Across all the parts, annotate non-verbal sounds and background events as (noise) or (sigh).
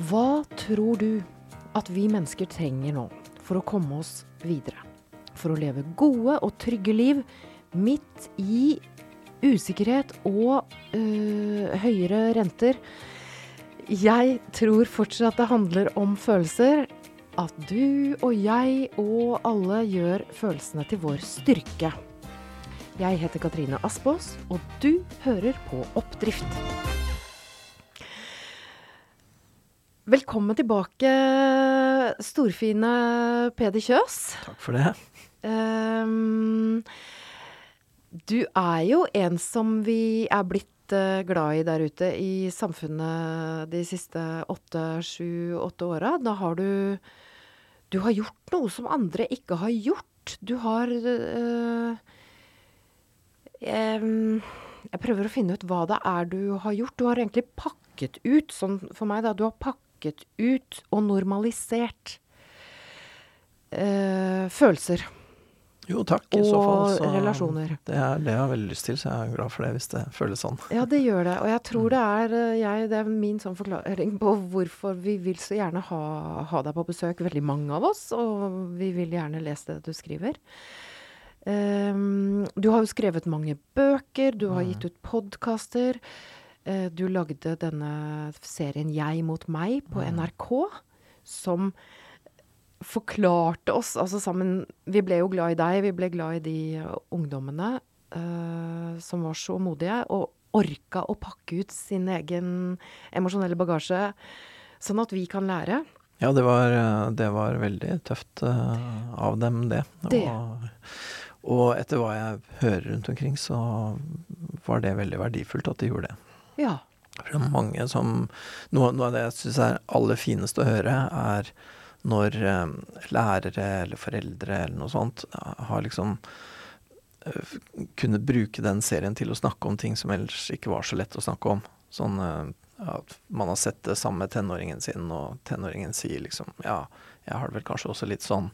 Hva tror du at vi mennesker trenger nå for å komme oss videre? For å leve gode og trygge liv midt i usikkerhet og øh, høyere renter? Jeg tror fortsatt det handler om følelser. At du og jeg og alle gjør følelsene til vår styrke. Jeg heter Katrine Aspås, og du hører på Oppdrift. Velkommen tilbake, storfine Peder Kjøs. Takk for det. Um, du er jo en som vi er blitt uh, glad i der ute i samfunnet de siste åtte, sju, åtte åra. Da har du Du har gjort noe som andre ikke har gjort. Du har uh, um, Jeg prøver å finne ut hva det er du har gjort. Du har egentlig pakket ut, sånn for meg, da. Du har pakket ut og normalisert eh, følelser. Jo, takk i så fall. Så relasjoner. Det er det jeg har veldig lyst til, så jeg er glad for det hvis det føles sånn. Ja, det gjør det. Og jeg tror det er, eh, jeg, det er min sånn forklaring på hvorfor vi vil så gjerne ha, ha deg på besøk, veldig mange av oss. Og vi vil gjerne lese det du skriver. Um, du har jo skrevet mange bøker, du har gitt ut podkaster. Eh, du lagde denne serien Jeg mot meg på NRK, som forklarte oss Altså sammen Vi ble jo glad i deg, vi ble glad i de eh, ungdommene eh, som var så modige, og orka å pakke ut sin egen emosjonelle bagasje, sånn at vi kan lære. Ja, det var, det var veldig tøft uh, av dem, det. Det. Og, og etter hva jeg hører rundt omkring, så var det veldig verdifullt at de gjorde det. Ja. For det er mange som Noe, noe av det jeg syns er aller finest å høre, er når eh, lærere eller foreldre eller noe sånt har liksom kunne kunnet bruke den serien til å snakke om ting som ellers ikke var så lett å snakke om. Sånn eh, at man har sett det samme med tenåringen sin, og tenåringen sier liksom Ja, jeg har det vel kanskje også litt sånn.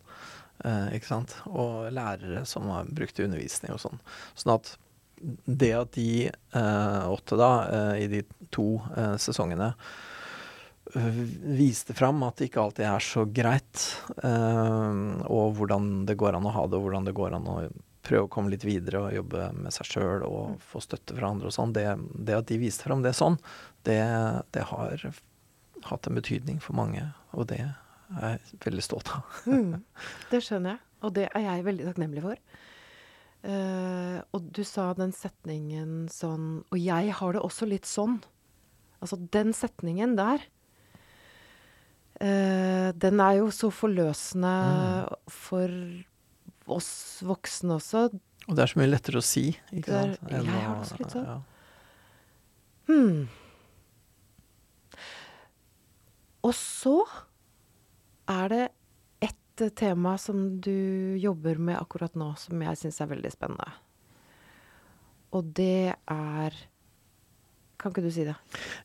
Eh, ikke sant? Og lærere som har brukt det i undervisning og sånn. Sånn at det at de eh, åtte, da, eh, i de to eh, sesongene viste fram at det ikke alltid er så greit, eh, og hvordan det går an å ha det, og hvordan det går an å prøve å komme litt videre og jobbe med seg sjøl og få støtte fra andre og sånn, det, det at de viste fram det sånn, det, det har hatt en betydning for mange, og det er jeg veldig stolt av. Mm, (laughs) det skjønner jeg, og det er jeg veldig takknemlig for. Eh, og du sa den setningen sånn Og jeg har det også litt sånn. Altså den setningen der. uh, den er jo så forløsende for oss voksne også. Og det er så mye lettere å si, ikke er- sant? jeg har det også litt sånn. ja. Hmm. Og så er det tema som du jobber med akkurat nå, som jeg syns er veldig spennende. Og det er Kan ikke du si det?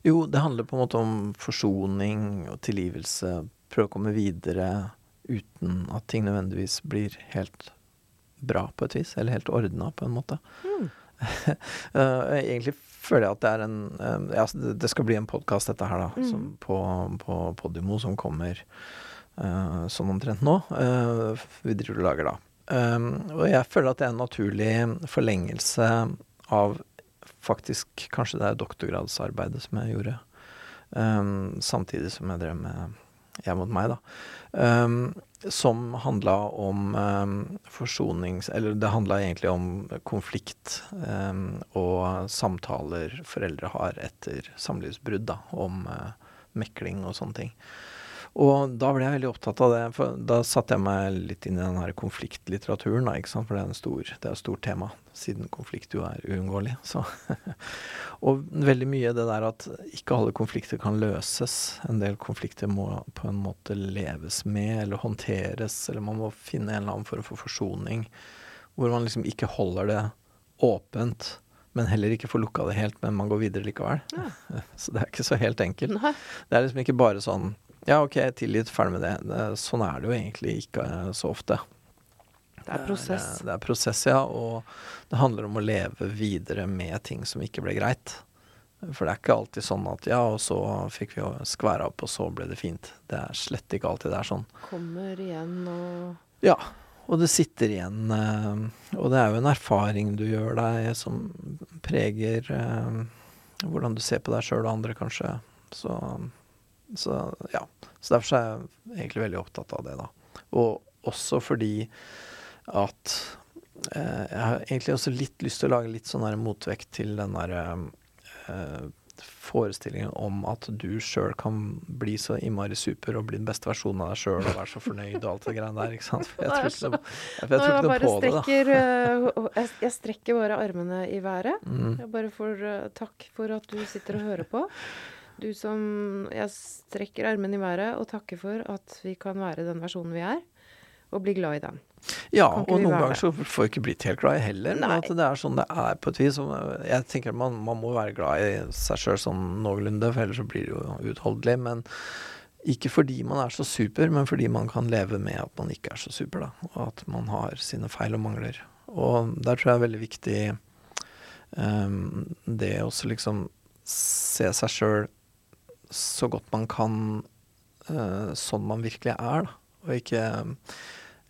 Jo, det handler på en måte om forsoning og tilgivelse. Prøve å komme videre uten at ting nødvendigvis blir helt bra på et vis, eller helt ordna på en måte. (laughs) Eh, egentlig føler jeg at det er en eh, Ja, altså, det, skal bli en podkast, dette her, da, Mm. som på, på Podimo, som kommer sånn omtrent nå. eh, vi driver og lager da. Um, og jeg føler at det er en naturlig forlengelse av faktisk kanskje det er doktorgradsarbeidet som jeg gjorde. Samtidig som jeg drev med Jeg mot meg, da. Som handla om forsonings... Eller det handla egentlig om konflikt og samtaler foreldre har etter samlivsbrudd, da. Om mekling og sånne ting. Og da ble jeg veldig opptatt av det, for da satte jeg meg litt inn i den her konfliktlitteraturen, da, ikke sant, for det er en stor, det er et stort tema, siden konflikt jo er uunngåelig. (laughs) Og veldig mye det der at ikke alle konflikter kan løses. En del konflikter må på en måte leves med eller håndteres, eller man må finne en eller annen form for forsoning. Hvor man liksom ikke holder det åpent, men heller ikke får lukka det helt, men man går videre likevel. (laughs) Så det er ikke så helt enkelt. Nei. Det er liksom ikke bare sånn Ja, ok, tilgitt, ferdig med det. Sånn er det jo egentlig ikke eh, så ofte. Det er prosess. Det er, det er prosess, ja. Og det handler om å leve videre med ting som ikke ble greit. For det er ikke alltid sånn at ja, og så fikk vi jo skværa opp, og så ble det fint. Det er slett ikke alltid det er sånn. Kommer igjen og Ja, og det sitter igjen. eh, Og det er jo en erfaring du gjør deg som preger eh, hvordan du ser på deg sjøl og andre, kanskje. Så, så ja. Så derfor er jeg egentlig veldig opptatt av det, da. Og også fordi at eh, jeg har egentlig også litt lyst til å lage litt sånn der motvekt til den derre eh, forestillingen om at du sjøl kan bli så innmari super og bli den beste versjonen av deg sjøl og være så fornøyd og alt det greiene der, ikke sant. For jeg tror ikke jeg tror ikke noe på det, da. eh, jeg, jeg strekker bare armene i været. Mm. Jeg bare får eh, takk for at du sitter og hører på. Du som Jeg strekker armene i været og takker for at vi kan være den versjonen vi er, og bli glad i den. Ja, og noen ganger så får vi ikke blitt helt glad i heller. Men at det er sånn det er på et vis. Jeg tenker man, man må være glad i seg sjøl sånn noenlunde, for ellers så blir det jo uutholdelig. Men ikke fordi man er så super, men fordi man kan leve med at man ikke er så super, da. Og at man har sine feil og mangler. Og der tror jeg er veldig viktig um, det også liksom se seg sjøl så godt man kan eh, sånn man virkelig er, da. Og ikke um,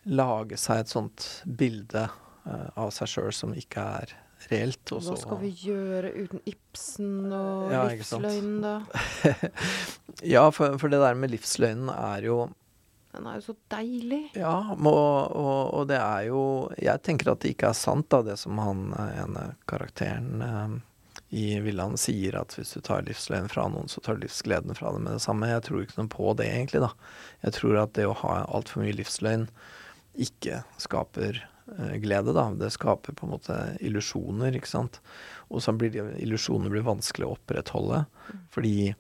lage seg et sånt bilde eh, av seg sjøl som ikke er reelt. og Hva skal vi gjøre uten Ibsen og Ja, livsløgnen, da? (laughs) Ja, for, for det der med livsløgnen er jo Den er jo så deilig. Ja, og, og, og det er jo Jeg tenker at det ikke er sant, da, det som han eh, ene karakteren eh, i Villand sier, at hvis du tar livsgleden fra noen, så tar du livsgleden fra dem med det samme. Jeg tror ikke noe på det, egentlig, da. Jeg tror at det å ha altfor mye livsløgn ikke skaper eh, glede, da. Det skaper på en måte illusjoner, ikke sant. Og så blir de, illusjoner vanskelig å opprettholde, fordi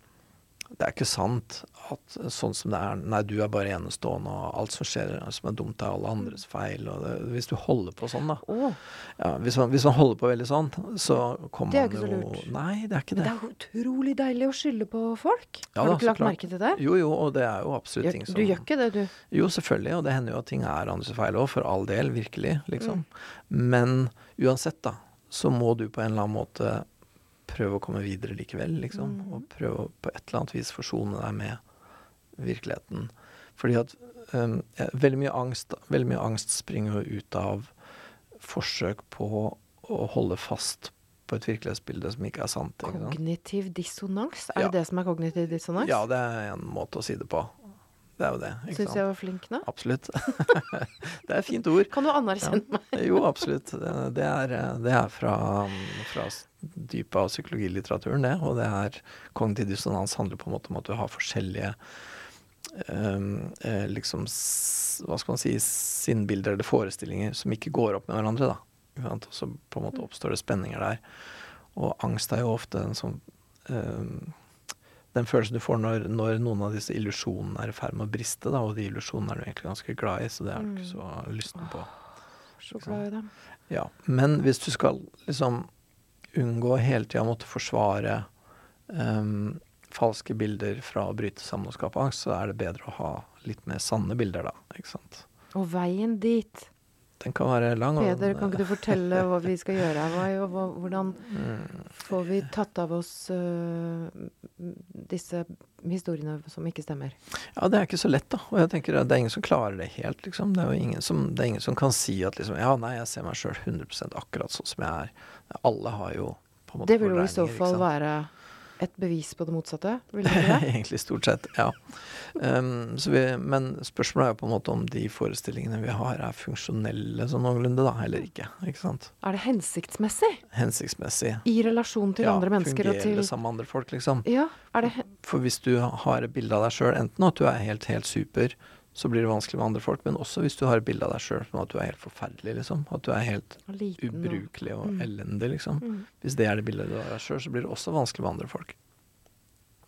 det er ikke sant at sånn som det er Nei, du er bare enestående, og alt som skjer som er dumt, er alle andres feil. Og det, hvis du holder på sånn, da Oh. ja, hvis, man, hvis man holder på veldig sånn, så kommer Det er man ikke så jo lurt. Nei, det er ikke men det. det er jo utrolig deilig å skylde på folk. Ja Har du ikke lagt merke til det? Jo, jo, og det er jo absolutt Gjør, ting som du gjør ikke det, du? Jo, selvfølgelig, og det hender jo at ting er andres feil òg, for all del, virkelig, liksom. Mm. Men uansett, da, så må du på en eller annen måte prøve å komme videre likevel, liksom. Mm. Og prøve å på et eller annet vis forsone deg med virkeligheten. Fordi at um, veldig mye angst Veldig mye angst springer jo ut av forsøk på å holde fast på et virkelighetsbilde som ikke er sant. Ikke sant? Kognitiv dissonans? Er Ja. det det som er kognitiv dissonans? Ja, det er en måte å si det på. Det er jo det. Syns jeg var flink nå? Absolutt. (laughs) det er et fint ord. Kan du anerkjenne meg? Jo, absolutt. Det, er, det er fra, fra dypet av psykologilitteraturen, det. Og det er kognitiv dissonans handler på en måte om at du har forskjellige Um, eh, liksom Hva skal man si sinnbilder eller forestillinger som ikke går opp med hverandre, da. Og så på en måte oppstår det spenninger der. Og angst er jo ofte en sånn ehm, den følelsen du får når, når noen av disse illusjonene er i ferd med å briste, da, og de illusjonene er du egentlig ganske glad i, så det er du ikke Mm. så lysten på. Så glad i dem. Ja, men hvis du skal liksom unngå hele tida å måtte forsvare um, falske bilder fra å bryte sammen og skape angst, så er det bedre å ha litt mer sanne bilder, da. Ikke sant. Og veien dit. Den kan være lang. Peder, kan ikke du fortelle hva vi skal gjøre her? Og hvordan Mm, får vi tatt av oss uh, disse historiene som ikke stemmer? Ja, det er ikke så lett, da. Og jeg tenker at det er ingen som klarer det helt, liksom. Det er jo ingen som, det er ingen som kan si at liksom Ja, nei, jeg ser meg sjøl 100% akkurat sånn som jeg er. Alle har jo på en måte Det vil jo i så fall være et bevis på det motsatte, vil det (laughs) det? Egentlig stort sett, ja. Um, så vi, men spørsmålet er jo på en måte om de forestillingene vi har er funksjonelle sånn noenlunde, da, eller ikke. Ikke sant. Er det hensiktsmessig Hensiktsmessig. i relasjon til ja, andre mennesker Ja, fungerer til sammen med andre folk, liksom. Ja, er det For hvis du har et bilde av deg sjøl, enten at du er helt, helt super, så blir det vanskelig med andre folk, men også hvis du har et bilde av deg sjøl som at du er helt forferdelig, liksom. At du er helt liten ubrukelig og Mm. elendig, liksom. Mm. Hvis det er det bildet du har av deg sjøl, så blir det også vanskelig med andre folk.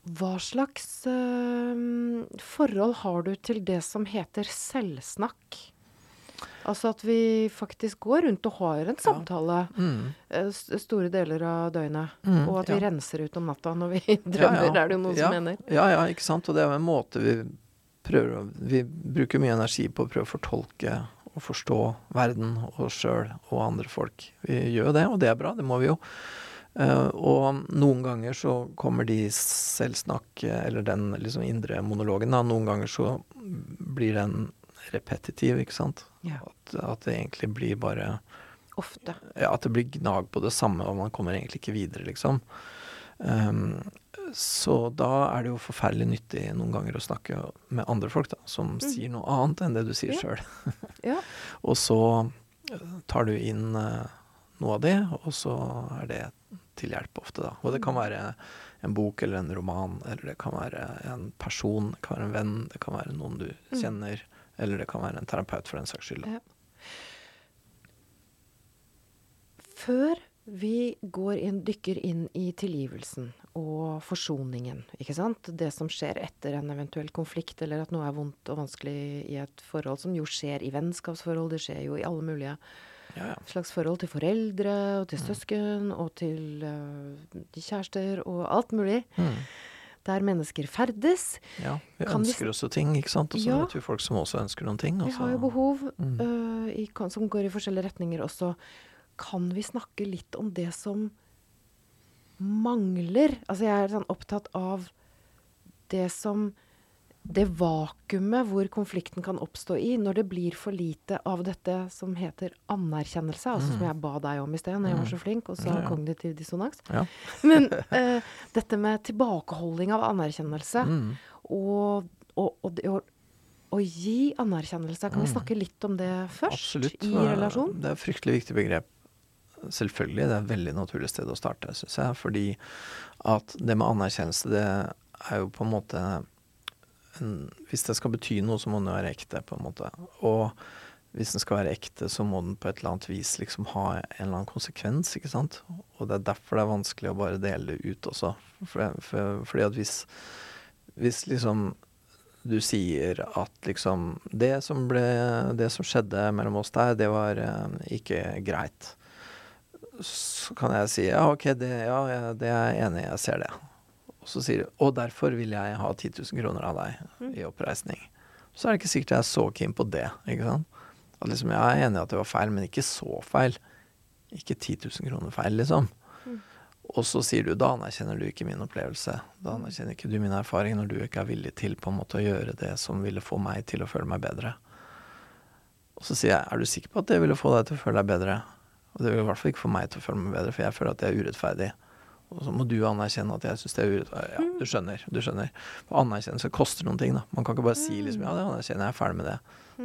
Hva slags øh, forhold har du til det som heter selvsnakk? Altså at vi faktisk går rundt og har en samtale Mm. eh, store deler av døgnet. Mm, Og at vi ja. renser ut om natta når vi drømmer, er det jo noen ja, som mener. Ja, ja, ikke sant. Og det er jo en måte vi prøver Vi bruker mye energi på å prøve å fortolke og forstå verden og oss sjøl og andre folk. Vi gjør jo det, og det er bra. Det må vi jo. Eh, og noen ganger så kommer de selvsnakk, eller den liksom indre monologen, da. Noen ganger så blir den repetitiv, ikke sant. Ja. At, at det egentlig blir bare Ofte. Ja, at det blir gnag på det samme, og man kommer egentlig ikke videre, liksom. Um, så da er det jo forferdelig nyttig noen ganger å snakke med andre folk, da, som Mm. sier noe annet enn det du sier Ja. sjøl. (laughs) Ja. (laughs) Og så eh, tar du inn eh, noe av det, og så er det til hjelp ofte, da. Og det kan Mm. være en bok eller en roman, eller det kan være en person, det kan være en venn, det kan være noen du Mm. kjenner, eller det kan være en terapeut for den saks skyld. Ja. Før vi går inn, dykker inn i tilgivelsen og forsoningen, ikke sant, det som skjer etter en eventuell konflikt, eller at noe er vondt og vanskelig i et forhold, som jo skjer i vennskapsforhold, det skjer jo i alle mulige Ja, ja. slags forhold til foreldre og til søsken og til, uh, kjærester og alt mulig, Mm. der mennesker ferdes. Ja, vi Kan vi ønsker oss jo ting, ikke sant. Og så Ja. vet vi folk som også ønsker noen ting. Vi har jo behov Mm. uh, i, som går i forskjellige retninger også. Kan vi snakke litt om det som mangler? Altså jeg er sånn opptatt av det som Det vakuumet hvor konflikten kan oppstå i når det blir for lite av dette som heter anerkjennelse. Altså som jeg ba deg om i sted når jeg var så flink og sa Mm. Ja, ja. kognitiv dissonans. Ja. (laughs) Men uh, dette med tilbakeholding av anerkjennelse Mm. og, og, og det å, gi anerkjennelse, kan vi snakke litt om det først? Mm. Absolutt. I relasjon? Det er et fryktelig viktig begrep. Selvfølgelig. Det er et veldig naturlig sted å starte, syns jeg. Fordi at det med anerkjennelse, det er jo på en måte en, Hvis det skal bety noe, så må den være ekte, på en måte. Og hvis den skal være ekte, så må den på et eller annet vis liksom ha en eller annen konsekvens, ikke sant. Og det er derfor det er vanskelig å bare dele det ut også. For, for, fordi at hvis, hvis liksom du sier at liksom Det som ble Det som skjedde mellom oss der, det var eh, ikke greit. Så kan jeg si ja, ok, det, ja, det er jeg enig i, jeg ser det. Og så sier du og derfor vil jeg ha 10 000 kroner av deg i oppreisning. Så er det ikke sikkert jeg er så keen på det. ikke sant? At liksom, Jeg er enig i at det var feil, men ikke så feil. Ikke 10 000 kroner feil, liksom. Og så sier du da anerkjenner du ikke min opplevelse. Da anerkjenner ikke du min erfaring når du ikke er villig til på en måte å gjøre det som ville få meg til å føle meg bedre. Og så sier jeg er du sikker på at det ville få deg til å føle deg bedre? Og det vil i hvert fall ikke få meg til å føle meg bedre, for jeg føler at jeg er urettferdig. Og så må du anerkjenne at jeg syns det er urettferdig. Ja, du skjønner. Du skjønner. For anerkjennelse koster noen ting, da. Man kan ikke bare si liksom ja, det anerkjenner jeg, jeg er ferdig med det.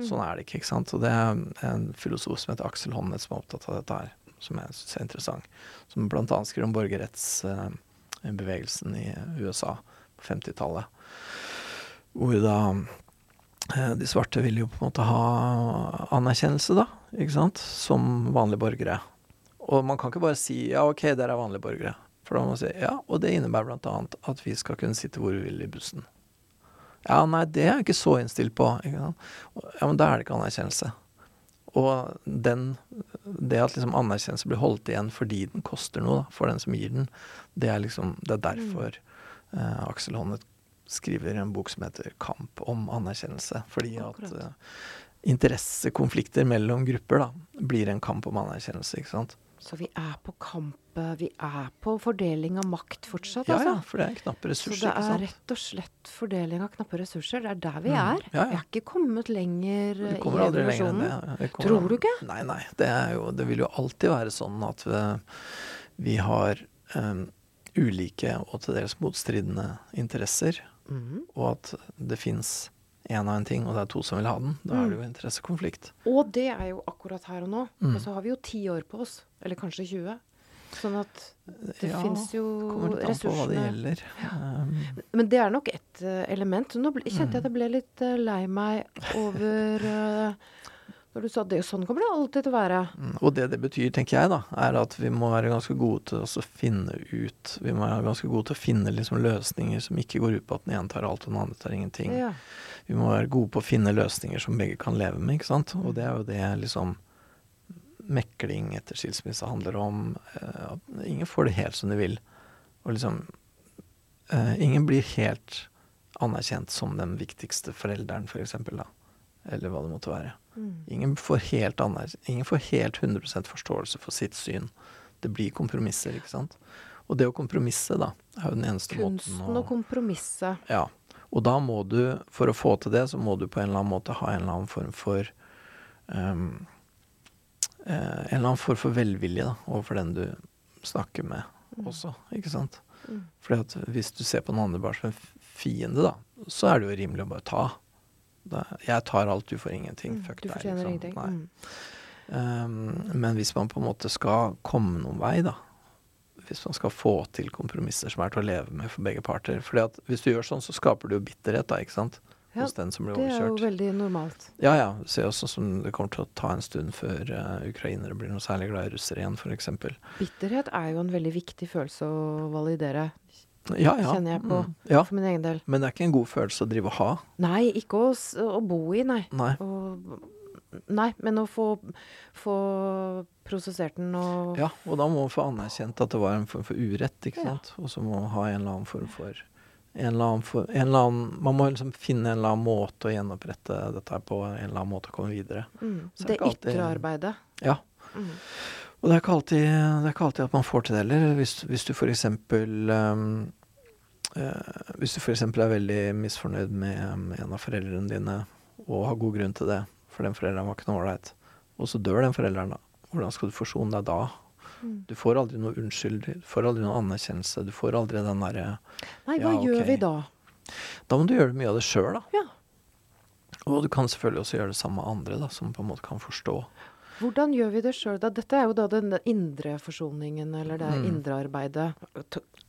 Sånn er det ikke, ikke sant. Og det er en filosof som heter Aksel Honneth som er opptatt av dette her, som jeg syns er interessant. Som blant annet skriver om borgerrettsbevegelsen i USA på 50-tallet. Hvor da eh, de svarte vil jo på en måte ha anerkjennelse, da, ikke sant, som vanlige borgere. Og man kan ikke bare si ja, ok, dere er vanlige borgere. For da må man si ja, og det innebærer annet at vi skal kunne sitte hvor vi vil i bussen. Ja, nei, det er jeg ikke så innstilt på. Ja, men da er det ikke anerkjennelse. Og den, det at liksom anerkjennelse blir holdt igjen fordi den koster noe da, for den som gir den, det er liksom Det er derfor eh, Aksel Honnet skriver en bok som heter 'Kamp om anerkjennelse'. Fordi at Akkurat. eh, interessekonflikter mellom grupper da, blir en kamp om anerkjennelse, ikke sant. Så vi er på kamp Vi er på fordeling av makt fortsatt, Ja, altså. ja, for det er knappe ressurser. Så det er rett og slett fordeling av knappe ressurser. Det er der vi Mm. er. Ja, ja. Vi er ikke kommet lenger eh, i det. Tror du ikke? Nei, nei. Det, jo, det vil jo alltid være sånn at vi, vi har um, ulike og til dels motstridende interesser, mm. og at det fins én av en ting, og det er to som vil ha den. Da er det jo interessekonflikt. Og det er jo akkurat her og nå. Mm. Og så har vi jo ti år på oss. Eller kanskje 20. Sånn at det Ja, fins jo Kommer litt an på hva det gjelder. Ja. Men det er nok ett eh, element. Nå ble, kjente Mm. jeg at jeg ble litt eh, lei meg over eh, Når du sa det, sånn kommer det alltid til å være. Mm, Og det det betyr, tenker jeg, da, er at vi må være ganske gode til å finne ut Vi må være ganske gode til å finne liksom løsninger som ikke går ut på at den ene tar alt og den andre tar ingenting. Ja. Vi må være gode på å finne løsninger som begge kan leve med, ikke sant. Og det er jo det liksom mekling etter skilsmisse handler om. eh, At ingen får det helt som de vil. Og liksom eh, Ingen blir helt anerkjent som den viktigste forelderen, for eksempel, da. Eller hva det måtte være. Mm. Ingen får helt, ingen får helt 100% forståelse for sitt syn Det blir kompromisser, ikke sant. Og det å kompromisse, da, er jo den eneste Kunsten måten å kompromisse. Ja. Og da må du, for å få til det, så må du på en eller annen måte ha en eller annen form for um, En eller annen form for velvilje da, overfor den du snakker med Mm. også, ikke sant. Mm. Fordi at hvis du ser på den andre bare som en fiende, da, så er det jo rimelig å bare ta. Da, jeg tar alt, du får ingenting. Mm, Fuck Du deg. liksom. ingenting. Nei. Mm. Um, men hvis man på en måte skal komme noen vei, da Hvis man skal få til kompromisser som er til å leve med for begge parter Fordi at hvis du gjør sånn, så skaper du jo bitterhet, da, ikke sant? Ja, Hos den som blir overkjørt. Det er jo veldig normalt. Ja ja. Ser også som det kommer til å ta en stund før uh, ukrainere blir noe særlig glad i russere igjen, f.eks. Bitterhet er jo en veldig viktig følelse å validere, Ja ja. Kjenner jeg på. Mm, ja. for min egen del. Men det er ikke en god følelse å drive og ha. Nei, ikke å, å bo i, nei. Nei. Og, nei, men å få, få prosessert den og Ja, og da må man få anerkjent at det var en form for urett, ikke Ja. sant. Og så må man ha en eller annen form for annen for, annen, Man må liksom finne en eller annen måte å gjenopprette dette på, en eller annen måte å komme videre. mm, det Det ytre arbeidet. Ja. Mm. Og det er alltid, det er ikke alltid at man får til det heller. Hvis, hvis du f.eks. Um, uh, hvis du f.eks. er veldig misfornøyd med, med en av foreldrene dine, og har god grunn til det, for den forelderen var ikke noe ålreit, og så dør den forelderen, da. Hvordan skal du forsone deg da? Mm. Du får aldri noe unnskyld, du får aldri noe anerkjennelse. Du får aldri den derre Nei, Ja, hva gjør vi da? Da må du gjøre mye av det sjøl, da. Ja. Og du kan selvfølgelig også gjøre det samme med andre, da, som på en måte kan forstå. Hvordan gjør vi det sjøl, da? Dette er jo da den indre forsoningen, eller det Mm. indre arbeidet.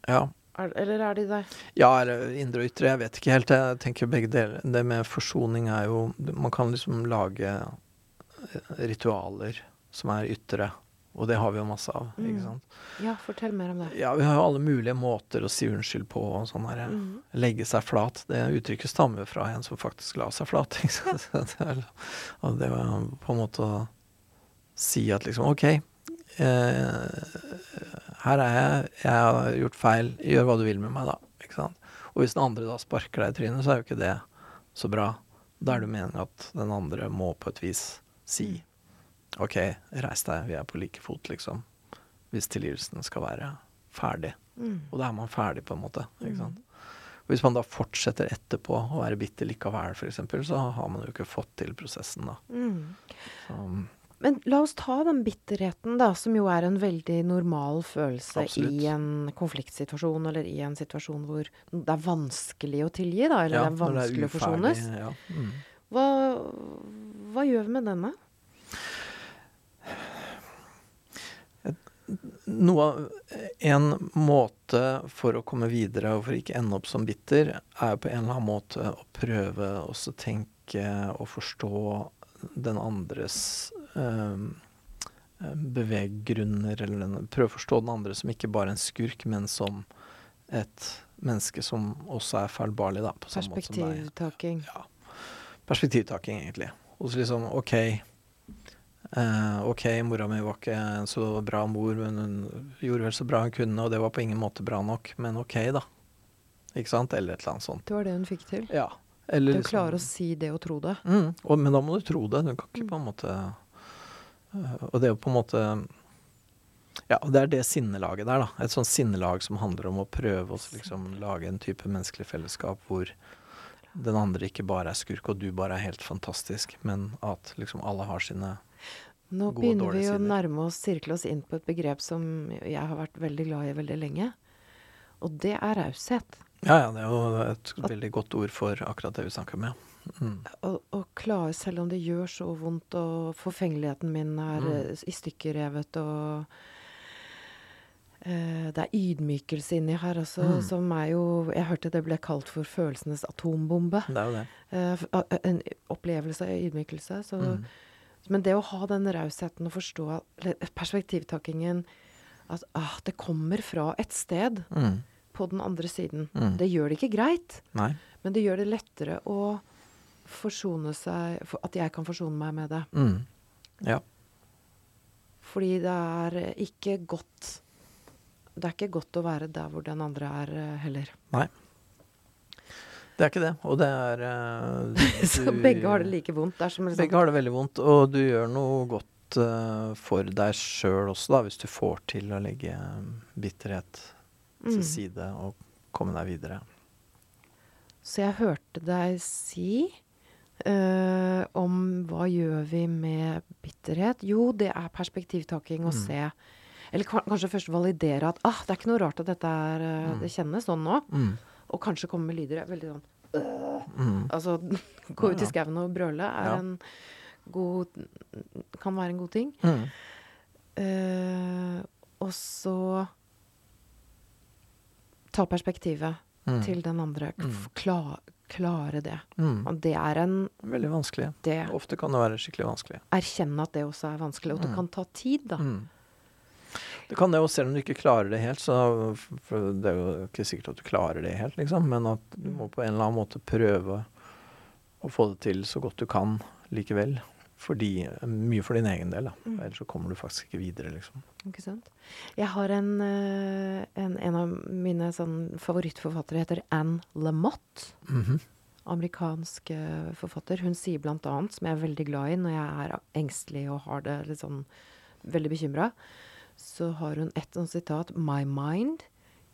Ja. Er, eller er de der? ja, eller indre og ytre, jeg vet ikke helt. Jeg tenker begge deler. Det med forsoning er jo Man kan liksom lage eh, ritualer som er ytre, og det har vi jo masse av, Mm. ikke sant. Ja, fortell mer om det. Ja, vi har jo alle mulige måter å si unnskyld på og sånn her. Mm. legge seg flat. Det uttrykket stammer fra en som faktisk la seg flat. (laughs) Ikke sant? Det var på en måte å si at liksom OK, eh, her er jeg, jeg har gjort feil, gjør hva du vil med meg, da. Ikke sant? Og hvis den andre da sparker deg i trynet, så er jo ikke det så bra. Da er det meningen at den andre må på et vis si OK, reis deg, vi er på like fot, liksom. Hvis tilgivelsen skal være ferdig. Mm. Og da er man ferdig, på en måte. Ikke sant? Og hvis man da fortsetter etterpå å være bitter likevel, f.eks., så har man jo ikke fått til prosessen, da. Mm. Så, Men la oss ta den bitterheten, da, som jo er en veldig normal følelse Absolutt. i en konfliktsituasjon, eller i en situasjon hvor det er vanskelig å tilgi, da, eller ja, det er vanskelig å uferdig, forsones. Ja. Mm. Hva, hva gjør vi med denne? Noe av En måte for å komme videre og for ikke ende opp som bitter, er på en eller annen måte å prøve å tenke og forstå den andres beveggrunner, eller den, prøve å forstå den andre som ikke bare en skurk, men som et menneske som også er feilbarlig, da, på samme måte som deg. Perspektivtaking. Ja. Perspektivtaking, egentlig. Og så liksom OK. Uh, OK, mora mi var ikke en så bra mor, men hun gjorde vel så bra hun kunne, og det var på ingen måte bra nok, men OK, da. Ikke sant? Eller et eller annet sånt. Det var det hun fikk til. Ja. Eller Det å liksom- å si det og tro det. Mm, og, men da må du tro det. Du kan ikke Mm. på en måte Og det er jo på en måte Ja, det er det sinnelaget der, da. Et sånt sinnelag som handler om å prøve å liksom lage en type menneskelig fellesskap hvor den andre ikke bare er skurk, og du bare er helt fantastisk, men at liksom alle har sine Nå Gode begynner vi å nærme oss, sirkle oss inn på et begrep som jeg har vært veldig glad i veldig lenge. Og det er raushet. Ja, ja, det er jo et At- veldig godt ord for akkurat det vi snakker om, ja. Mm. Å, og, klare, selv om det gjør så vondt, og forfengeligheten min er Mm. eh, i stykker revet, og uh, det er ydmykelse inni her også, Mm. som er jo Jeg hørte det ble kalt for følelsenes atombombe. Det er jo det. Uh, en opplevelse av ydmykelse. Så, Mm. Men det å ha den rausheten og forstå perspektivtakingen At ah, det kommer fra et sted Mm. på den andre siden. Mm. Det gjør det ikke greit, Nei. men det gjør det lettere å forsone seg for At jeg kan forsone meg med det. Mm. Ja. Fordi det er ikke godt Det er ikke godt å være der hvor den andre er, heller. heller. Det er ikke det. Og det er (laughs) du, Så begge har det like vondt. Det som en Begge har det veldig vondt, og du gjør noe godt eh, for deg sjøl også, da, hvis du får til å legge bitterhet til Mm. side og komme deg videre. Så jeg hørte deg si eh, om hva gjør vi med bitterhet? Jo, det er perspektivtaking å Mm. se Eller kanskje først validere at ah, det er ikke noe rart at dette er uh, Mm. Det kjennes sånn nå. Mm. Og kanskje komme med lyder. Veldig sånn Mm. Altså (laughs) gå ut i skauen og brøle er Ja. en god Kan være en god ting. Mm. Eh, og så ta perspektivet Mm. til den andre. Kla, klare det. Mm. Og det er en Veldig vanskelig. det, Ofte kan det være skikkelig vanskelig. Erkjenne at det også er vanskelig, og det Mm. kan ta tid, da. Mm. Det kan det jo, selv om du ikke klarer det helt, så for det er jo ikke sikkert at du klarer det helt, liksom, men at du må på en eller annen måte prøve å få det til så godt du kan likevel. Fordi, mye for din egen del, da. Mm. Ellers så kommer du faktisk ikke videre, liksom. Ikke sant? Jeg har en, eh, en, en av mine sånn favorittforfattere heter Anne Lamotte. Mhm. Amerikansk eh, forfatter. Hun sier blant annet, som jeg er veldig glad i når jeg er engstelig og har det litt sånn veldig bekymra, så har hun et sånt sitat My mind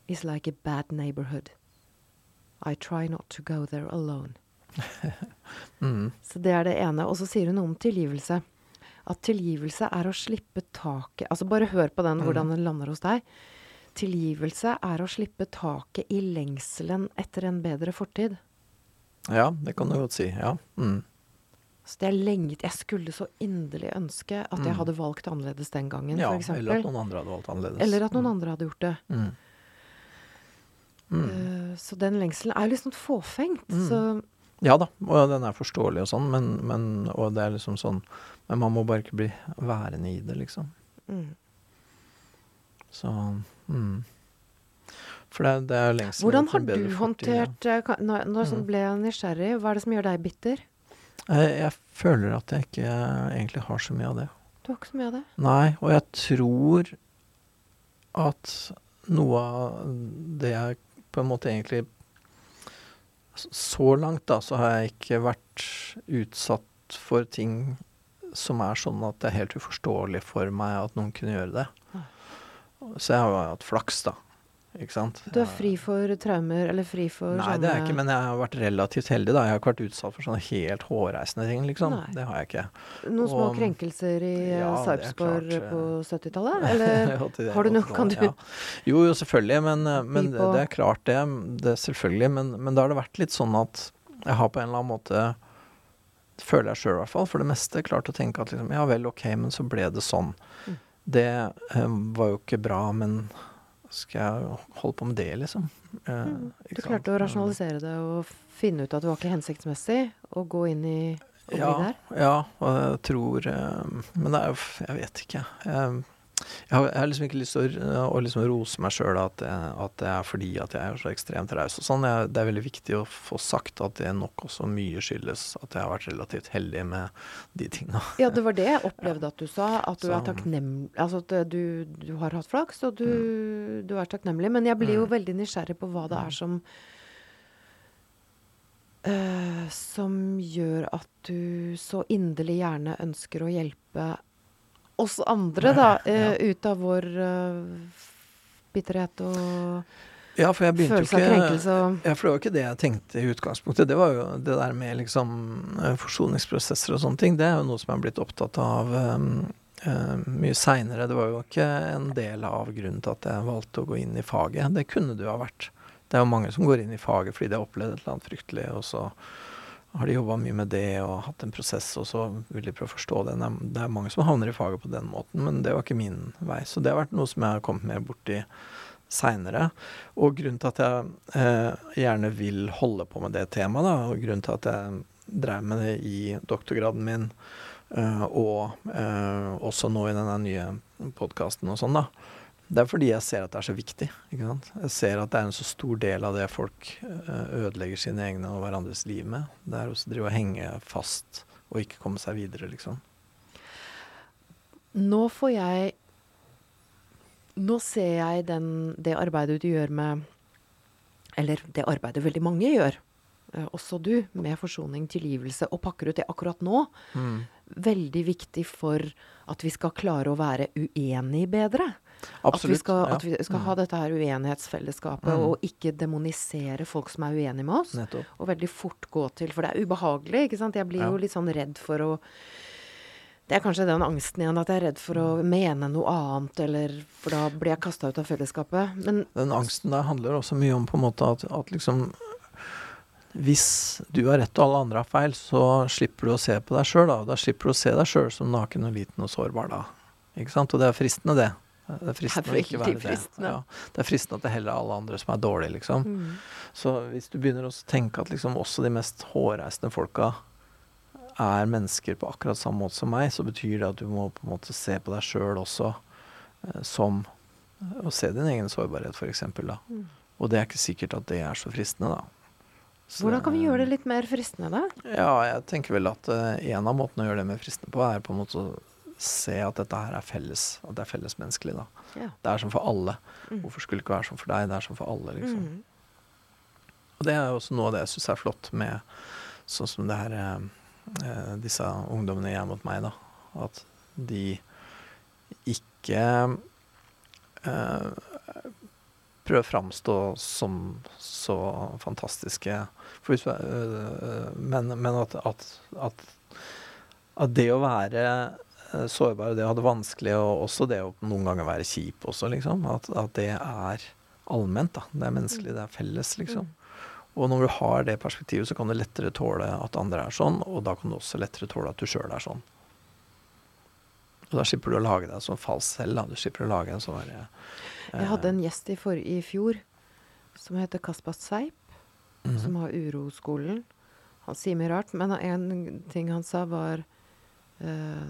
is like a bad neighborhood. I try not to go there alone. (laughs) Mhm. Så det er det ene. Og så sier hun noe om tilgivelse. At tilgivelse er å slippe taket Altså bare hør på den, Mm. hvordan den lander hos deg. Tilgivelse er å slippe taket i lengselen etter en bedre fortid. Ja, det kan du godt si. Ja. Mm. Så det er lenget Jeg skulle så inderlig ønske at jeg Mm. hadde valgt annerledes den gangen, ja for eller at noen andre hadde valgt annerledes. Eller at noen Mm. andre hadde gjort det. Mm. Mm. Uh, så den lengselen er litt sånn fåfengt. Mm. Så Ja da, og den er forståelig og sånn, men, men, og det er liksom sånn Men man må bare ikke bli værende i det, liksom. mm. Så mm. For det, det er lengst Hvordan har du håndtert eh, ka- Nå, nå sånn Mm. ble jeg nysgjerrig. Hva er det som gjør deg bitter? jeg, jeg føler at jeg ikke egentlig har så mye av det. Du har ikke så mye av det. Nei, og jeg tror at noe av det jeg på en måte egentlig Så langt, da, så har jeg ikke vært utsatt for ting som er sånn at det er helt uforståelig for meg at noen kunne gjøre det. Så jeg har jo hatt flaks, da. Ikke sant? Du er fri for traumer, eller fri for Nei, det er jeg ikke, men jeg har vært relativt heldig, da. Jeg har ikke vært utsatt for sånne helt hårreisende ting, liksom. Nei. Det har jeg ikke. Noen små og- krenkelser i eh, Ja, Sarpsborg på eh. 70-tallet? (laughs) Eller har du noe- kan du- ja. Jo, jo, selvfølgelig, men, eh, men det, det er klart det. det selvfølgelig, men, men da har det vært litt sånn at jeg har på en eller annen måte Føler jeg sjøl i hvert fall, for det meste klart å tenke at liksom, ja vel, ok, men så ble det sånn. Mm. Det um, var jo ikke bra, men skal jeg holde på med det, liksom? Eh. Du klarte å rasjonalisere det og finne ut at det var ikke hensiktsmessig å gå inn i ja, der? Ja, og jeg tror eh, Men det er jo Jeg vet ikke. Jeg, jeg, har, jeg har liksom ikke lyst til å, eh, å liksom rose meg sjøl at, at det er fordi at jeg er så ekstremt raus og sånn. Jeg, det er veldig viktig å få sagt at det nok også mye skyldes at jeg har vært relativt heldig med de tinga. Ja, det var det jeg opplevde at du sa. At du er takknemlig Altså at du, du har hatt flaks, og du, du er takknemlig. Men jeg blir jo Mm. veldig nysgjerrig på hva det er som eh, Som gjør at du så inderlig gjerne ønsker å hjelpe oss andre, da. Ja. eh, ut av vår uh, bitterhet og Ja, for jeg begynte følelse av krenkelse og Ja, for det var ikke det jeg tenkte i utgangspunktet. Det var jo det der med liksom eh, forsoningsprosesser og sånne ting. Det er jo noe som jeg er blitt opptatt av um, eh, mye seinere. Det var jo ikke en del av grunnen til at jeg valgte å gå inn i faget. Det kunne det jo ha vært. Det er jo mange som går inn i faget fordi de har opplevd et eller annet fryktelig, og så har de jobba mye med det og hatt en prosess, og så vil de prøve å forstå det. Det er- mange som havner i faget på den måten, men det var ikke min vei. Så det har vært noe som jeg har kommet mer borti seinere. Og grunnen til at jeg eh, gjerne vil holde på med det temaet, da, og grunnen til at jeg drev med det i doktorgraden min, eh, og eh, også nå i denne nye podkasten og sånn, da, det er fordi jeg ser at det er så viktig. Jeg ser at det er en så stor del av det folk eh, ødelegger sine egne og hverandres liv med. Det er å drive og henge fast og ikke komme seg videre, liksom. Nå får jeg Nå ser jeg den, det arbeidet du gjør med Eller det arbeidet veldig mange gjør, eh, også du, med forsoning, tilgivelse, og pakker ut det akkurat nå. veldig viktig for at vi skal klare å være uenige bedre. At vi skal, at vi skal ha dette her uenighetsfellesskapet, Mm. og ikke demonisere folk som er uenige med oss. Nettopp. Og veldig fort gå til For det er ubehagelig, ikke sant. Jeg blir jo litt sånn redd for å Det er kanskje den angsten igjen, at jeg er redd for å mene noe annet, eller For da blir jeg kasta ut av fellesskapet. Men Den angsten der handler også mye om på en måte at, at liksom Hvis du har rett og alle andre har feil, så slipper du å se på deg sjøl, da. Da slipper du å se deg sjøl som naken og liten og sårbar, da. Ikke sant? Og det er fristende, det. Det er fristende å ikke være det. Ja. Det er fristende at det heller er alle andre som er dårlige, liksom. mm. Så hvis du begynner å tenke at liksom også de mest hårreisende folka er mennesker på akkurat samme måte som meg, så betyr det at du må på en måte se på deg sjøl også eh, som Å se din egen sårbarhet, f.eks. da. Mm. Og det er ikke sikkert at det er så fristende, da. Så Hvordan kan vi gjøre det litt mer fristende, da? Ja, jeg tenker vel at eh, en av måtene å gjøre det mer fristende på, er på en måte å se at dette her er felles. At det er fellesmenneskelig, da. Ja. Det er som for alle. Mm. Hvorfor skulle det ikke være sånn for deg? Det er som for alle, liksom. Mm. Og det er også noe av det jeg syns er flott med sånn som det her eh, eh, Disse ungdommene jeg mot meg, da. At de ikke eh, prøver å framstå som så fantastiske hvis, er, eh, men, men at, at, at, at det å være eh, sårbar, det å ha det vanskelig, og også det å noen ganger være kjip også, liksom, at, at det er allment, da. Det er menneskelig, det er felles, liksom. Og når du har det perspektivet, så kan du lettere tåle at andre er sånn, og da kan du også lettere tåle at du sjøl er sånn. Og da slipper du å lage deg sånn falsk selv, da. Du slipper å lage en sånn derre Jeg hadde en gjest i, for, i fjor som heter Kaspar Seip, Mhm. som har Uroskolen. Han sier mye rart, men en ting han sa, var eh,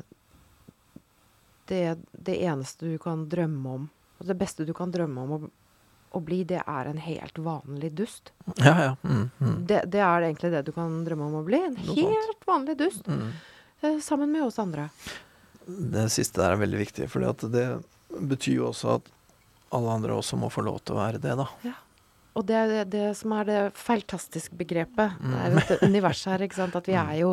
det, det eneste du kan drømme om, og det beste du kan drømme om å, å bli, det er en helt vanlig dust. Ja, ja. Mm, mm, Det, det er egentlig det du kan drømme om å bli. En helt vanlig dust. mm. eh, sammen med oss andre. Det siste der er veldig viktig, for det betyr jo også at alle andre også må få lov til å være det, da. Ja. Og det er det, det som er det feiltastiske begrepet. Mm. Det er et univers her, ikke sant. At vi (laughs) er jo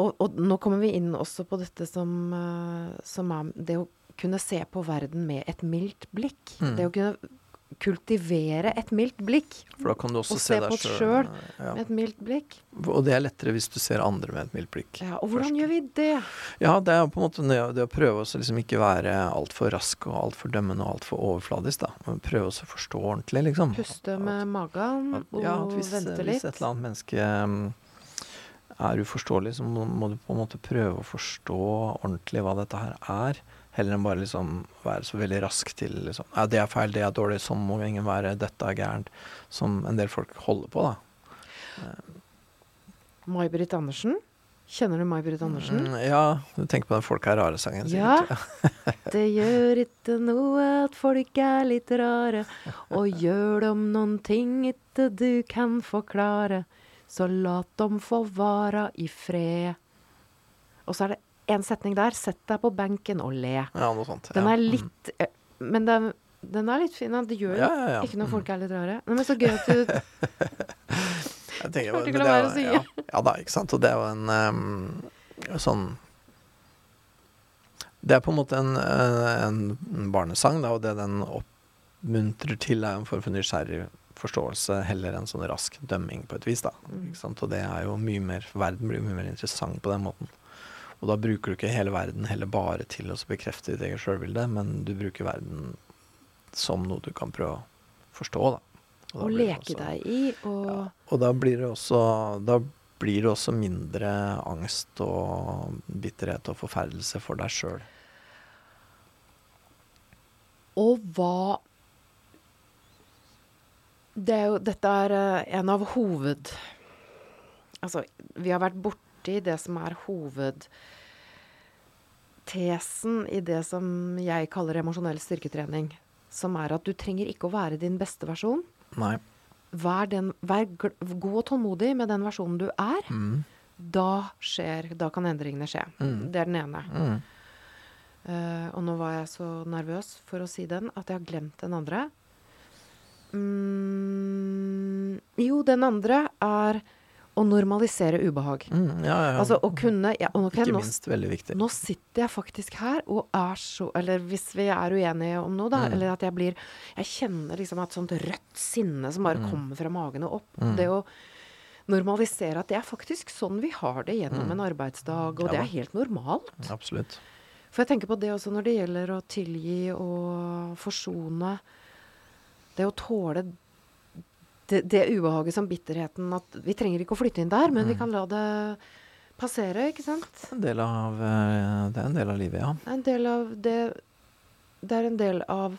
og, og nå kommer vi inn også på dette som, eh, som er det å kunne se på verden med et mildt blikk. Mm. Det å kunne kultivere et mildt blikk. For da kan du også Og se deg på oss sjøl. Ja. Med et mildt blikk. Og det er lettere hvis du ser andre med et mildt blikk. Ja, og hvordan først. gjør vi det? Ja, det er på en måte det, det å prøve å liksom ikke være altfor rask og altfor dømmende og altfor overfladisk, da. Men prøve å forstå ordentlig, liksom. Puste med magen At- og ja, at hvis, vente hvis et eller annet menneske um, er uforståelig, så må, må du på en måte prøve å forstå ordentlig hva dette her er. Heller enn bare liksom være så veldig rask til liksom Ja, det er feil, det er dårlig, sånn må ingen være, dette er gærent. Som en del folk holder på, da. May-Britt Andersen. Kjenner du May-Britt Andersen? Mm, ja, du tenker på den 'Folk er rare'-sangen? Ja. (laughs) Det gjør ikke noe at folk er litt rare, og gjør dem noen ting ikke du kan forklare, så lat dem få vara i fred. Og så er det en setning der. Sett deg på benken og le. Ja, noe sånt. Den ja. er litt mm. Men den, den er litt fin. Det gjør jo Ja, ja, ja. ikke når folk er litt rare. (laughs) Nei, men så gøy at du Jeg tenker, Klarte ikke å la være å si. Ja, ja da, ikke sant. Og det er jo en um, sånn Det er på en måte en, eh, en barnesang, da, og det den oppmuntrer til, er en form for nysgjerrig forståelse heller enn sånn rask dømming på et vis. da. Mm. Ikke sant? Og det er jo mye mer Verden blir mye mer interessant på den måten. Og da bruker du ikke hele verden heller bare til å bekrefte ditt eget sjølbilde, men du bruker verden som noe du kan prøve å forstå, da. Og, da og leke også- deg i og ja, og da blir det også Da blir det også mindre angst og bitterhet og forferdelse for deg sjøl. Og hva det er jo, Dette er eh, en av hoved... Altså, vi har vært borti det som er hovedtesen i det som jeg kaller emosjonell styrketrening. Som er at du trenger ikke å være din beste versjon. Nei. Vær, den, vær god og tålmodig med den versjonen du er. Mm. Da skjer Da kan endringene skje. Mm. Det er den ene. Mm. Uh, og nå var jeg så nervøs for å si den at jeg har glemt den andre. Mm, jo, den andre er å normalisere ubehag. Mm, ja, ja. Altså å kunne ja, okay, Ikke Ikke nå, minst veldig viktig. nå sitter jeg faktisk her og er så Eller hvis vi er uenige om noe, da. Mm. Eller at jeg blir Jeg kjenner liksom et sånt rødt sinne som bare Mm. kommer fra magen og opp. Mm. Det å normalisere at det er faktisk sånn vi har det gjennom Mm. en arbeidsdag, og Ja det er helt normalt. Absolutt. For jeg tenker på det også når det gjelder å tilgi og forsone. Det å tåle det, det ubehaget som bitterheten at Vi trenger ikke å flytte inn der, men vi Mm. kan la det passere, ikke sant? En del av, eh, det er en del av livet, ja. Det er en del av det Det er en del av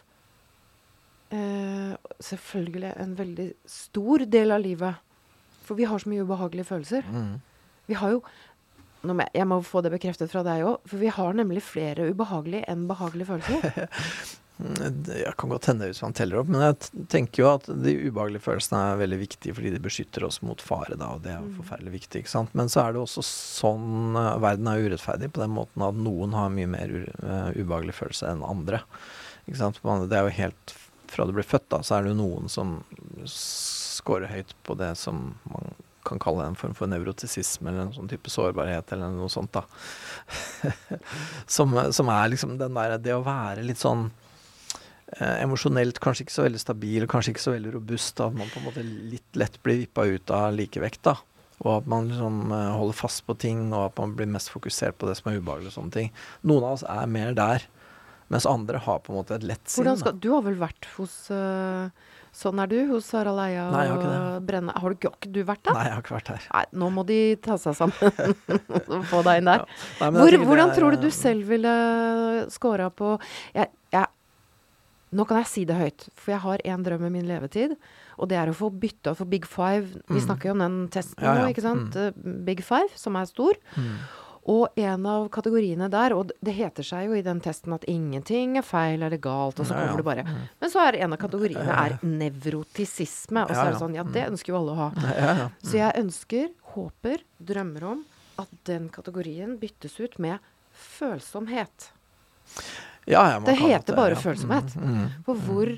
eh, Selvfølgelig en veldig stor del av livet. For vi har så mye ubehagelige følelser. Mm. Vi har jo jeg, jeg må få det bekreftet fra deg òg, for vi har nemlig flere ubehagelige enn behagelige følelser. (laughs) Det- Jeg kan godt hende hvis man teller opp, men jeg tenker jo at de ubehagelige følelsene er veldig viktige fordi de beskytter oss mot fare, da, og det er Mm. forferdelig viktig. ikke sant? Men så er det også sånn eh, Verden er urettferdig på den måten at noen har mye mer eh, ubehagelig følelse enn andre. Ikke sant? Det er jo helt Fra du blir født, da, så er det jo noen som scorer høyt på det som man kan kalle en form for nevrotisisme, eller en sånn type sårbarhet, eller noe sånt, da. (laughs) som, som er liksom den der Det å være litt sånn emosjonelt kanskje ikke så veldig stabil, kanskje ikke så veldig robust. At man på en måte litt lett blir vippa ut av likevekt. da, Og at man liksom eh, holder fast på ting, og at man blir mest fokusert på det som er ubehagelig. og sånne ting. Noen av oss er mer der, mens andre har på en måte et lett sinn. Hvordan skal, du har vel vært hos uh, Sånn er du hos Harald Eia Nei, jeg har ikke og det. Brenne. Har du ikke, du vært der? Nei, jeg har ikke vært der. Nei, nå må de ta seg sammen og (laughs) få deg inn der. Ja. Nei, Hvor, hvordan er, tror du du eh, selv ville scora på jeg, jeg, Nå kan jeg si det høyt, for jeg har én drøm i min levetid. Og det er å få bytta for Big Five. Vi Mm. snakker jo om den testen Ja, ja. nå, ikke sant? Mm. Big Five, som er stor. mm. Og en av kategoriene der, og det heter seg jo i den testen at ingenting er feil eller galt, og så Ja, ja. kommer det bare Mm. Men så er en av kategoriene er nevrotisisme. Og så er det sånn, ja, det ønsker jo alle å ha. Så jeg ønsker, håper, drømmer om at den kategorien byttes ut med følsomhet. Ja, ja, Det heter bare følsomhet. Mm, mm, For mm. hvor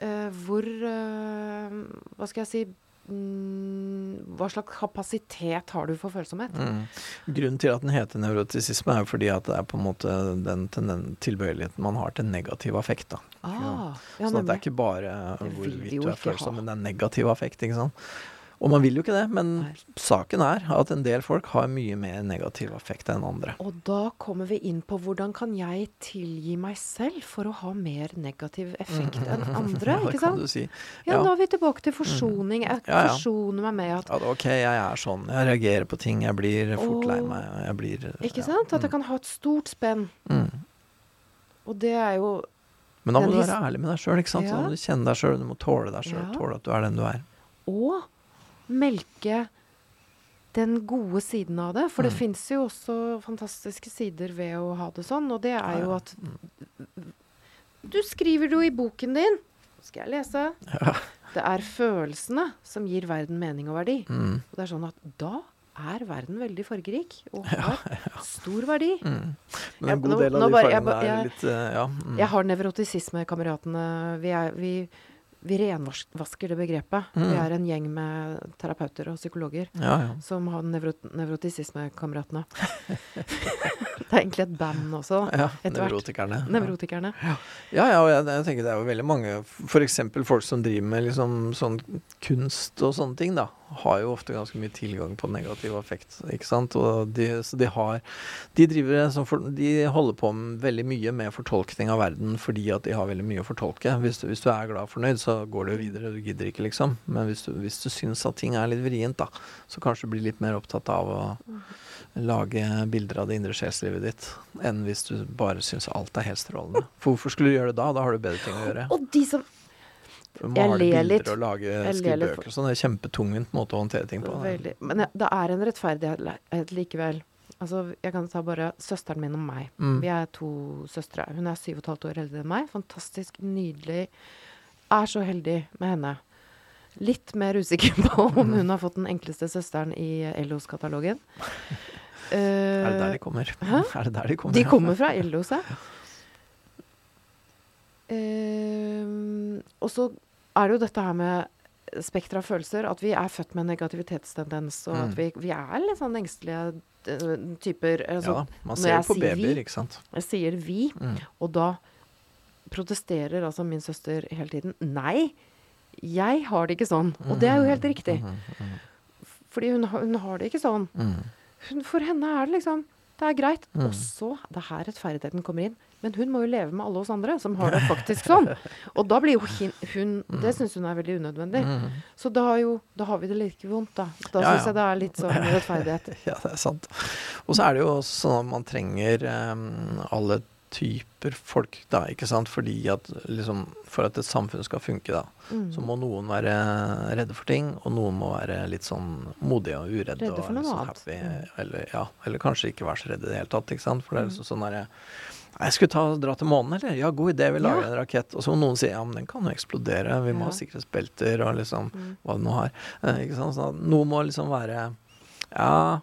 eh, Hvor uh, Hva skal jeg si Hva slags kapasitet har du for følsomhet? Mm. Grunnen til at den heter nevrotisisme, er jo fordi at det er på en måte den, den tilbøyeligheten man har til negativ affekt. Ah, ja, sånn at det er ikke bare hvorvidt du er følsom, men det er negativ affekt. ikke sant? Og man vil jo ikke det, men Nei. saken er at en del folk har mye mer negativ affekt enn andre. Og da kommer vi inn på hvordan kan jeg tilgi meg selv for å ha mer negativ effekt enn (laughs) andre? det ikke kan sant? du si. Ja, Ja. nå er vi tilbake til forsoning. Jeg Ja, ja. forsoner meg med at At ok, jeg er sånn, jeg reagerer på ting, jeg blir fort lei meg. Jeg blir Ikke sant? At jeg mm, kan ha et stort spenn. mm. Og det er jo Men da må du være ærlig med deg sjøl. Ja. Du må kjenne deg sjøl, du må tåle deg sjøl. Tåle at du er den du er. å melke den gode siden av det. For det Mm. fins jo også fantastiske sider ved å ha det sånn, og det er jo Ja, ja. at Du skriver det jo i boken din. Nå Skal jeg lese? Ja. Det er følelsene som gir verden mening og verdi. Mm. Og det er sånn at da er verden veldig fargerik og har stor verdi. Mm. Men en en god nå- del av de fargene er litt uh, Ja. Mm. Jeg har nevrotisisme-kameratene. Vi, er- vi, vi renvasker det begrepet. Vi Mm. er en gjeng med terapeuter og psykologer ja, ja. som har nevrot nevrotisisme-kameratene. (laughs) det er egentlig et band også. ja. Etter hvert. Nevrotikerne. Ja. Ja, ja, og jeg, jeg tenker det er jo veldig mange F.eks. folk som driver med liksom sånn kunst og sånne ting, da. Har jo ofte ganske mye tilgang på negativ affekt, ikke sant. Og de, så de har De driver sånn for, De holder på med veldig mye med fortolkning av verden fordi at de har veldig mye å fortolke. Hvis du, hvis du er glad og fornøyd, så går det jo videre. Du gidder ikke, liksom. Men hvis du, hvis du syns at ting er litt vrient, da, så kanskje du blir litt mer opptatt av å lage bilder av det indre sjelslivet ditt, enn hvis du bare syns alt er helt strålende. For hvorfor skulle du gjøre det da? Da har du bedre ting å gjøre. Og de som Male bilder og lage, Jeg skrive ler litt bøker og sånn. Det er kjempetungvint måte å håndtere ting på. Veldig. Men det- er en rettferdighet likevel. Altså, jeg kan ta bare søsteren min og meg. Mm. Vi er to søstre. Hun er syv og et halvt år eldre enn meg. Fantastisk nydelig. Er så heldig med henne. Litt mer usikker (laughs) på om hun har fått den enkleste søsteren i LOs-katalogen. (laughs) Er det der de kommer? Hæ? (laughs) Er det der de kommer? De kommer fra LOs, ja. Uh, og så er det jo dette her med spekter av følelser. At vi er født med en negativitetstendens, og Mm. at vi, vi er litt sånn engstelige eh, typer. Altså, ja, man ser jo på babyer, ikke sant. Jeg sier vi, Mm. og da protesterer altså min søster hele tiden. Nei, jeg har det ikke sånn. Og det er jo helt riktig. Mhm, mhm, Fordi hun, har- hun har det ikke sånn. Hun, for henne er det liksom Det er greit. Mm. Og så Det er her rettferdigheten kommer inn. Men hun må jo leve med alle oss andre som har det faktisk sånn. Og da blir jo hin, hun Det syns hun er veldig unødvendig. Mm. Så da, har jo, da har vi det like vondt, da. Da Ja, syns jeg det er litt sånn (laughs) rettferdighet. Ja, det er sant. Og så er det jo sånn at man trenger um, alle typer folk, da, ikke sant. Fordi at liksom For at et samfunn skal funke, da, Mm. så må noen være redde for ting, og noen må være litt sånn modige og uredde. Redde for og noe liksom annet. happy, Mm. eller, ja, eller kanskje ikke være så redde i det hele tatt, ikke sant. For det er Mm. liksom sånn derre jeg skulle ta, dra til månen, eller? Ja, god idé, vi lager Ja. en rakett. Og så må noen si ja, men den kan jo eksplodere, vi må Ja. ha sikkerhetsbelter og liksom Mm. hva det nå har. Eh, ikke sant? At noe må liksom være Ja,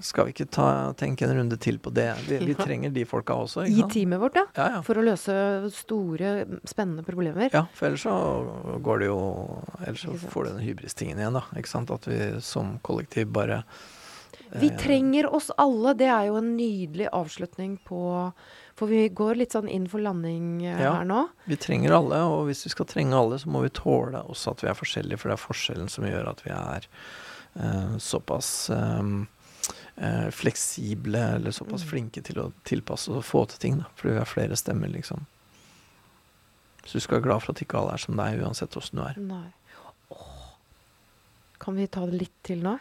skal vi ikke ta, tenke en runde til på det? Vi, vi trenger de folka også, I teamet vårt, ja. Ja, ja. For å løse store, spennende problemer. ja, for ellers så går det jo Ellers så får du den hybristingen igjen, da. Ikke sant? At vi som kollektiv bare Vi eh, trenger oss alle. Det er jo en nydelig avslutning på For vi går litt sånn inn for landing eh, Ja. her nå. Vi trenger alle, og hvis vi skal trenge alle, så må vi tåle også at vi er forskjellige, for det er forskjellen som gjør at vi er såpass eh, eh, fleksible, eller såpass Mm. flinke til å tilpasse og få til ting, da. Fordi vi har flere stemmer, liksom. Så du skal være glad for at ikke alle er som deg, uansett åssen du er. Kan vi ta det litt til nå?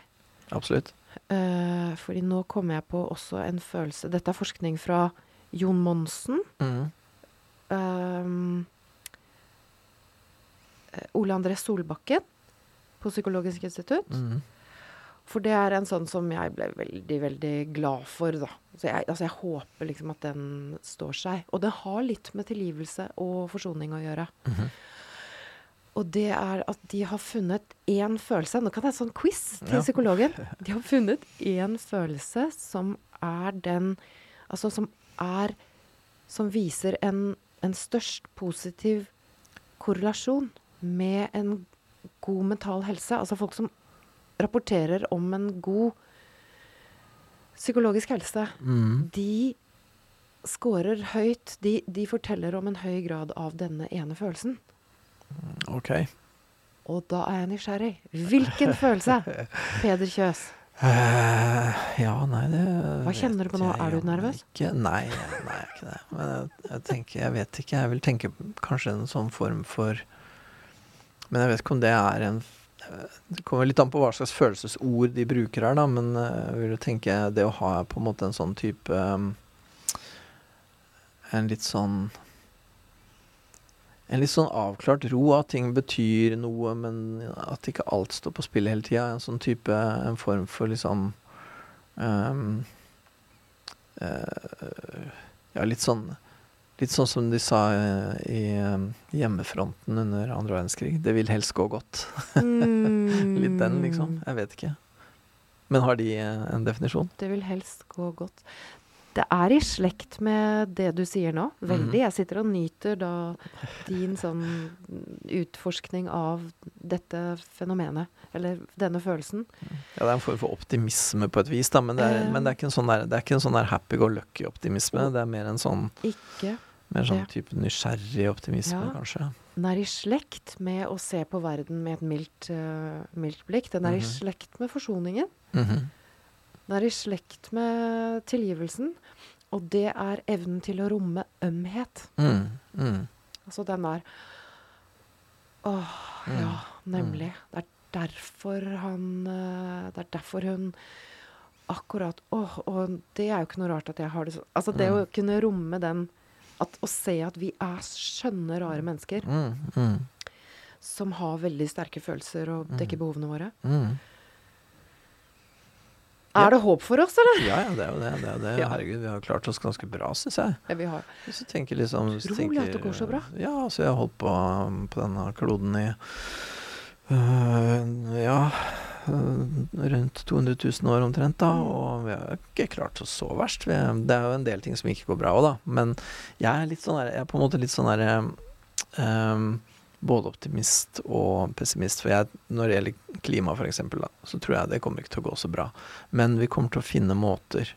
Absolutt. Uh, fordi nå kommer jeg på også en følelse Dette er forskning fra Jon Monsen. Mm. ehm, eh, Ole André Solbakken på Psykologisk institutt. Mm. For det er en sånn som jeg ble veldig, veldig glad for, da. Så jeg, altså jeg håper liksom at den står seg. Og det har litt med tilgivelse og forsoning å gjøre. Mhm. Og det er at de har funnet én følelse Nå kan det være sånn quiz til Ja. psykologen. (laughs) De har funnet én følelse som er den Altså som er Som viser en, en størst positiv korrelasjon med en god mental helse. Altså folk som rapporterer om en god psykologisk helse. Mm. De scorer høyt. De, de forteller om en høy grad av denne ene følelsen. Ok. Og da er jeg nysgjerrig. Hvilken (laughs) følelse? Peder Kjøs. Uh, ja, nei, det Hva kjenner du på nå? Er du nervøs? Ikke. Nei, nei, jeg er ikke det. Men jeg, jeg tenker, jeg vet ikke. Jeg vil tenke kanskje en sånn form for Men jeg vet ikke om det er en Det kommer litt an på hva slags følelsesord de bruker her, da. Men eh, jeg vil jo tenke det å ha på en måte en sånn type um, En litt sånn en litt sånn avklart ro, at ting betyr noe, men at ikke alt står på spill hele tida. En sånn type En form for liksom um, uh, Ja, litt sånn Litt sånn som de sa eh, i eh, hjemmefronten under andre verdenskrig. Det vil helst gå godt. (laughs) litt den, liksom. Jeg vet ikke. Men har de eh, en definisjon? Det vil helst gå godt. Det er i slekt med det du sier nå. Veldig. Mhm. Jeg sitter og nyter da din sånn utforskning av dette fenomenet, eller denne følelsen. Ja, det er en form for optimisme på et vis, da, men det er, men det er ikke en sånn der, det er ikke en sånn der happy go lucky-optimisme. Det er mer en sånn, Ikke mer sånn type nysgjerrig optimisme, Ja. kanskje. Den er i slekt med å se på verden med et mildt, uh, mildt blikk. Den er i Mhm. slekt med forsoningen. Mhm. Den er i slekt med tilgivelsen. Og det er evnen til å romme ømhet. Mm, mm, Altså den der Åh, Mm. ja, nemlig. Det er derfor han eh, Det er derfor hun Akkurat. Åh, og det er jo ikke noe rart at jeg har det sånn. Altså det å kunne romme den at, Å se at vi er skjønne, rare mennesker mm, mm, som har veldig sterke følelser og dekker behovene våre. mm. Er det håp for oss, eller? Ja, ja, det er jo det. det, er det. Herregud, vi har klart oss ganske bra, syns jeg. Ja, vi har. Hvis du tenker liksom hvis tenker, at det går så bra. Ja, altså jeg har holdt på um, på denne kloden i øh, ja øh, rundt 200 000 år omtrent, da. Mm. Og vi har ikke klart oss så verst. Det er jo en del ting som ikke går bra òg, da. Men jeg er litt sånn der, jeg er på en måte litt sånn derre um, både optimist og pessimist. For jeg, når det gjelder klima f.eks., så tror jeg det kommer ikke til å gå så bra. Men vi kommer til å finne måter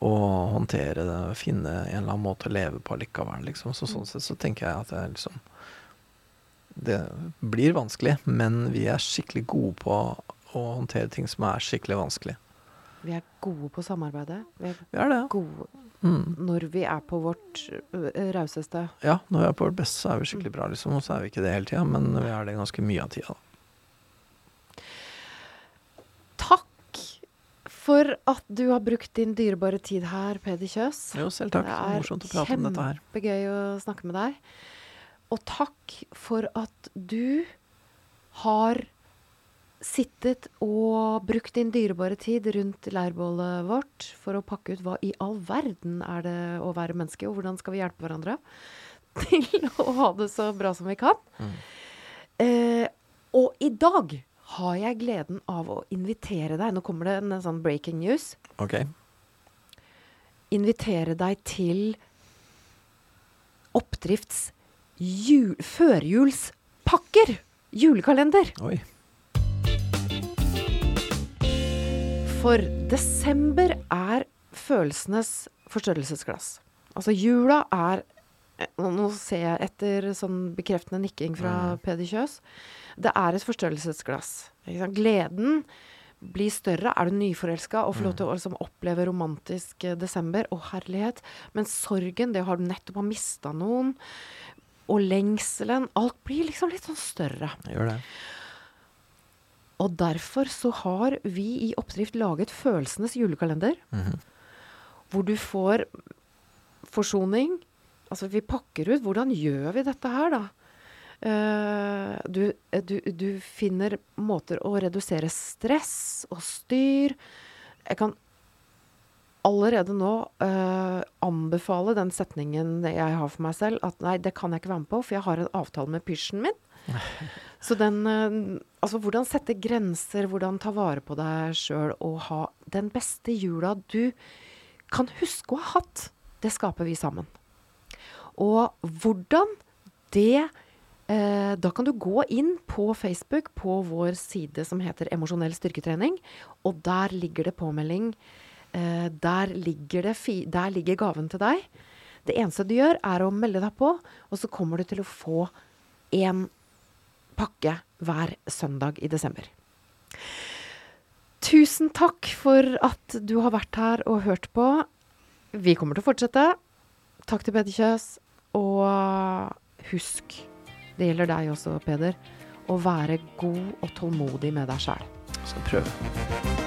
å håndtere det, finne en eller annen måte å leve på likevel, liksom. Så sånn sett så tenker jeg at det liksom Det blir vanskelig, men vi er skikkelig gode på å håndtere ting som er skikkelig vanskelig. Vi er gode på samarbeidet. Vi er Vi er det. gode Mm. når vi er på vårt rauseste. Ja, når vi er på vårt beste, så er vi skikkelig bra, liksom. Og så er vi ikke det hele tida, men vi er det ganske mye av tida, da. Takk for at du har brukt din dyrebare tid her, Peder Kjøs. Jo, selv takk. Det er morsomt å prate om dette her. Kjempegøy å snakke med deg. Og takk for at du har sittet og brukt din dyrebare tid rundt leirbålet vårt for å pakke ut hva i all verden er det å være menneske, og hvordan skal vi hjelpe hverandre til å ha det så bra som vi kan. Mm. Eh, og i dag har jeg gleden av å invitere deg Nå kommer det en, sånn breaking news. Ok. Invitere deg til Oppdrifts jul, førjulspakker. Julekalender. Oi. For desember er følelsenes forstørrelsesglass. Altså jula er Nå nå ser jeg etter sånn bekreftende nikking fra Mm. Peder Kjøs. Det er et forstørrelsesglass. Gleden blir større. Er du nyforelska og får lov til å liksom oppleve romantisk eh, desember, å herlighet. Men sorgen, det har du nettopp har mista noen, og lengselen Alt blir liksom litt sånn større. Gjør det. Og derfor så har vi i Oppdrift laget Følelsenes julekalender, Mhm. hvor du får forsoning. Altså, vi pakker ut Hvordan gjør vi dette her, da? Uh, du, eh, du, du finner måter å redusere stress og styr. Jeg kan allerede nå uh, anbefale den setningen jeg har for meg selv, at nei, det kan jeg ikke være med på, for jeg har en avtale med pysjen min. (laughs) Så den eh, Altså, hvordan sette grenser, hvordan ta vare på deg sjøl og ha den beste jula du kan huske å ha hatt, det skaper vi sammen. Og hvordan det eh, Da kan du gå inn på Facebook, på vår side som heter Emosjonell styrketrening, og der ligger det påmelding. Eh, der, ligger det der ligger gaven til deg. Det eneste du gjør, er å melde deg på, og så kommer du til å få én pakke hver søndag i desember. Tusen takk for at du har vært her og hørt på. Vi kommer til å fortsette. Takk til Peder Kjøs. Og husk, det gjelder deg også, Peder, å være god og tålmodig med deg sjæl. Skal prøve.